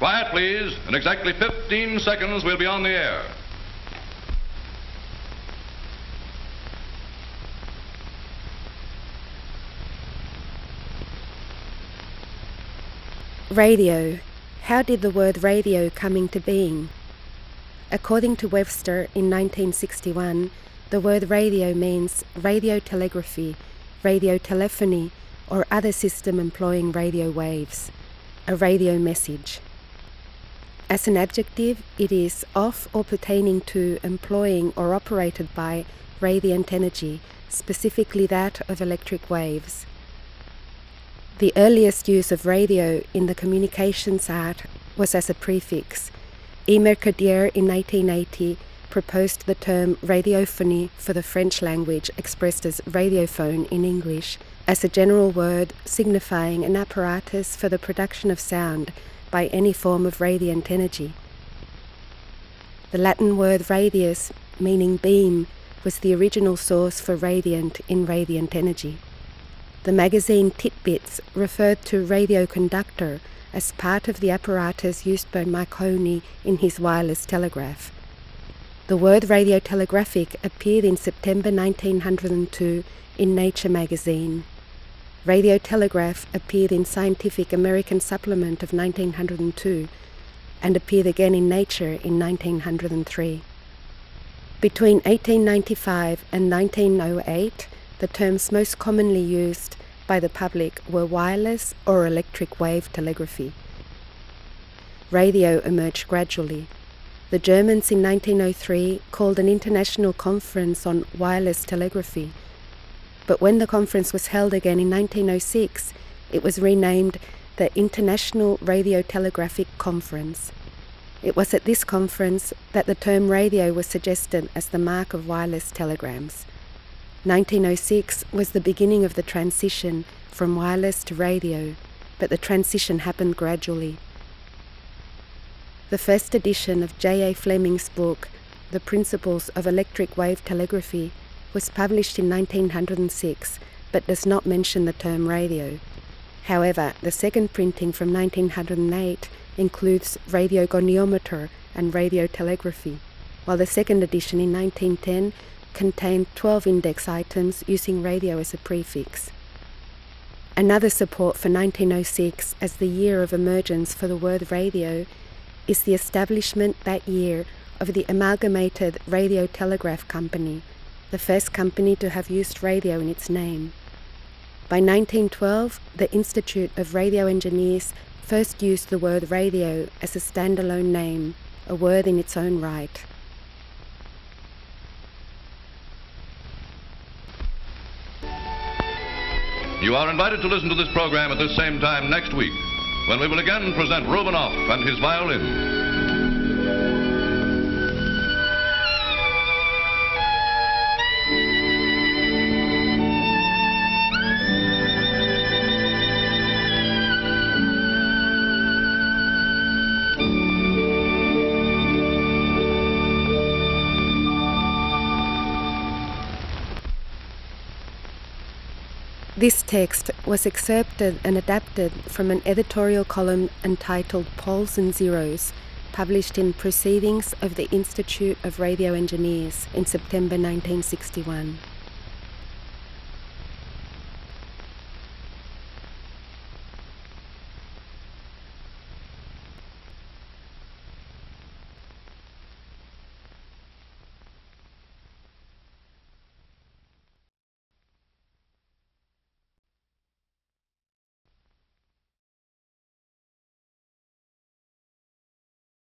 back, please. In exactly 15 seconds, we'll be on the air. Radio. How did the word radio come into being? According to Webster in 1961, the word radio means radio telegraphy, radio telephony, or other system employing radio waves, a radio message. As an adjective, it is of or pertaining to employing or operated by radiant energy, specifically that of electric waves. The earliest use of radio in the communications art was as a prefix. E. Mercadier in 1980 proposed the term radiophony for the French language expressed as radiophone in English as a general word signifying an apparatus for the production of sound by any form of radiant energy. The Latin word radius, meaning beam, was the original source for radiant in radiant energy. The magazine Titbits referred to radio conductor as part of the apparatus used by Marconi in his wireless telegraph. The word radiotelegraphic appeared in September 1902 in Nature magazine. Radiotelegraph appeared in Scientific American Supplement of 1902 and appeared again in Nature in 1903. Between 1895 and 1908, the terms most commonly used by the public were wireless or electric wave telegraphy. Radio emerged gradually. The Germans in 1903 called an international conference on wireless telegraphy. But when the conference was held again in 1906, it was renamed the International Radiotelegraphic Conference. It was at this conference that the term radio was suggested as the mark of wireless telegrams. 1906 was the beginning of the transition from wireless to radio, but the transition happened gradually. The first edition of J.A. Fleming's book, The Principles of Electric Wave Telegraphy, was published in 1906 but does not mention the term radio. However, the second printing from 1908 includes radiogoniometer and radiotelegraphy, while the second edition in 1910 contained 12 index items using radio as a prefix. Another support for 1906 as the year of emergence for the word radio is the establishment that year of the Amalgamated Radio Telegraph Company, the first company to have used radio in its name. By 1912, the Institute of Radio Engineers first used the word radio as a standalone name, a word in its own right. You are invited to listen to this program at this same time next week, when we will again present Rubinoff and his violin. This text was excerpted and adapted from an editorial column entitled Poles and Zeros, published in Proceedings of the Institute of Radio Engineers in September 1961.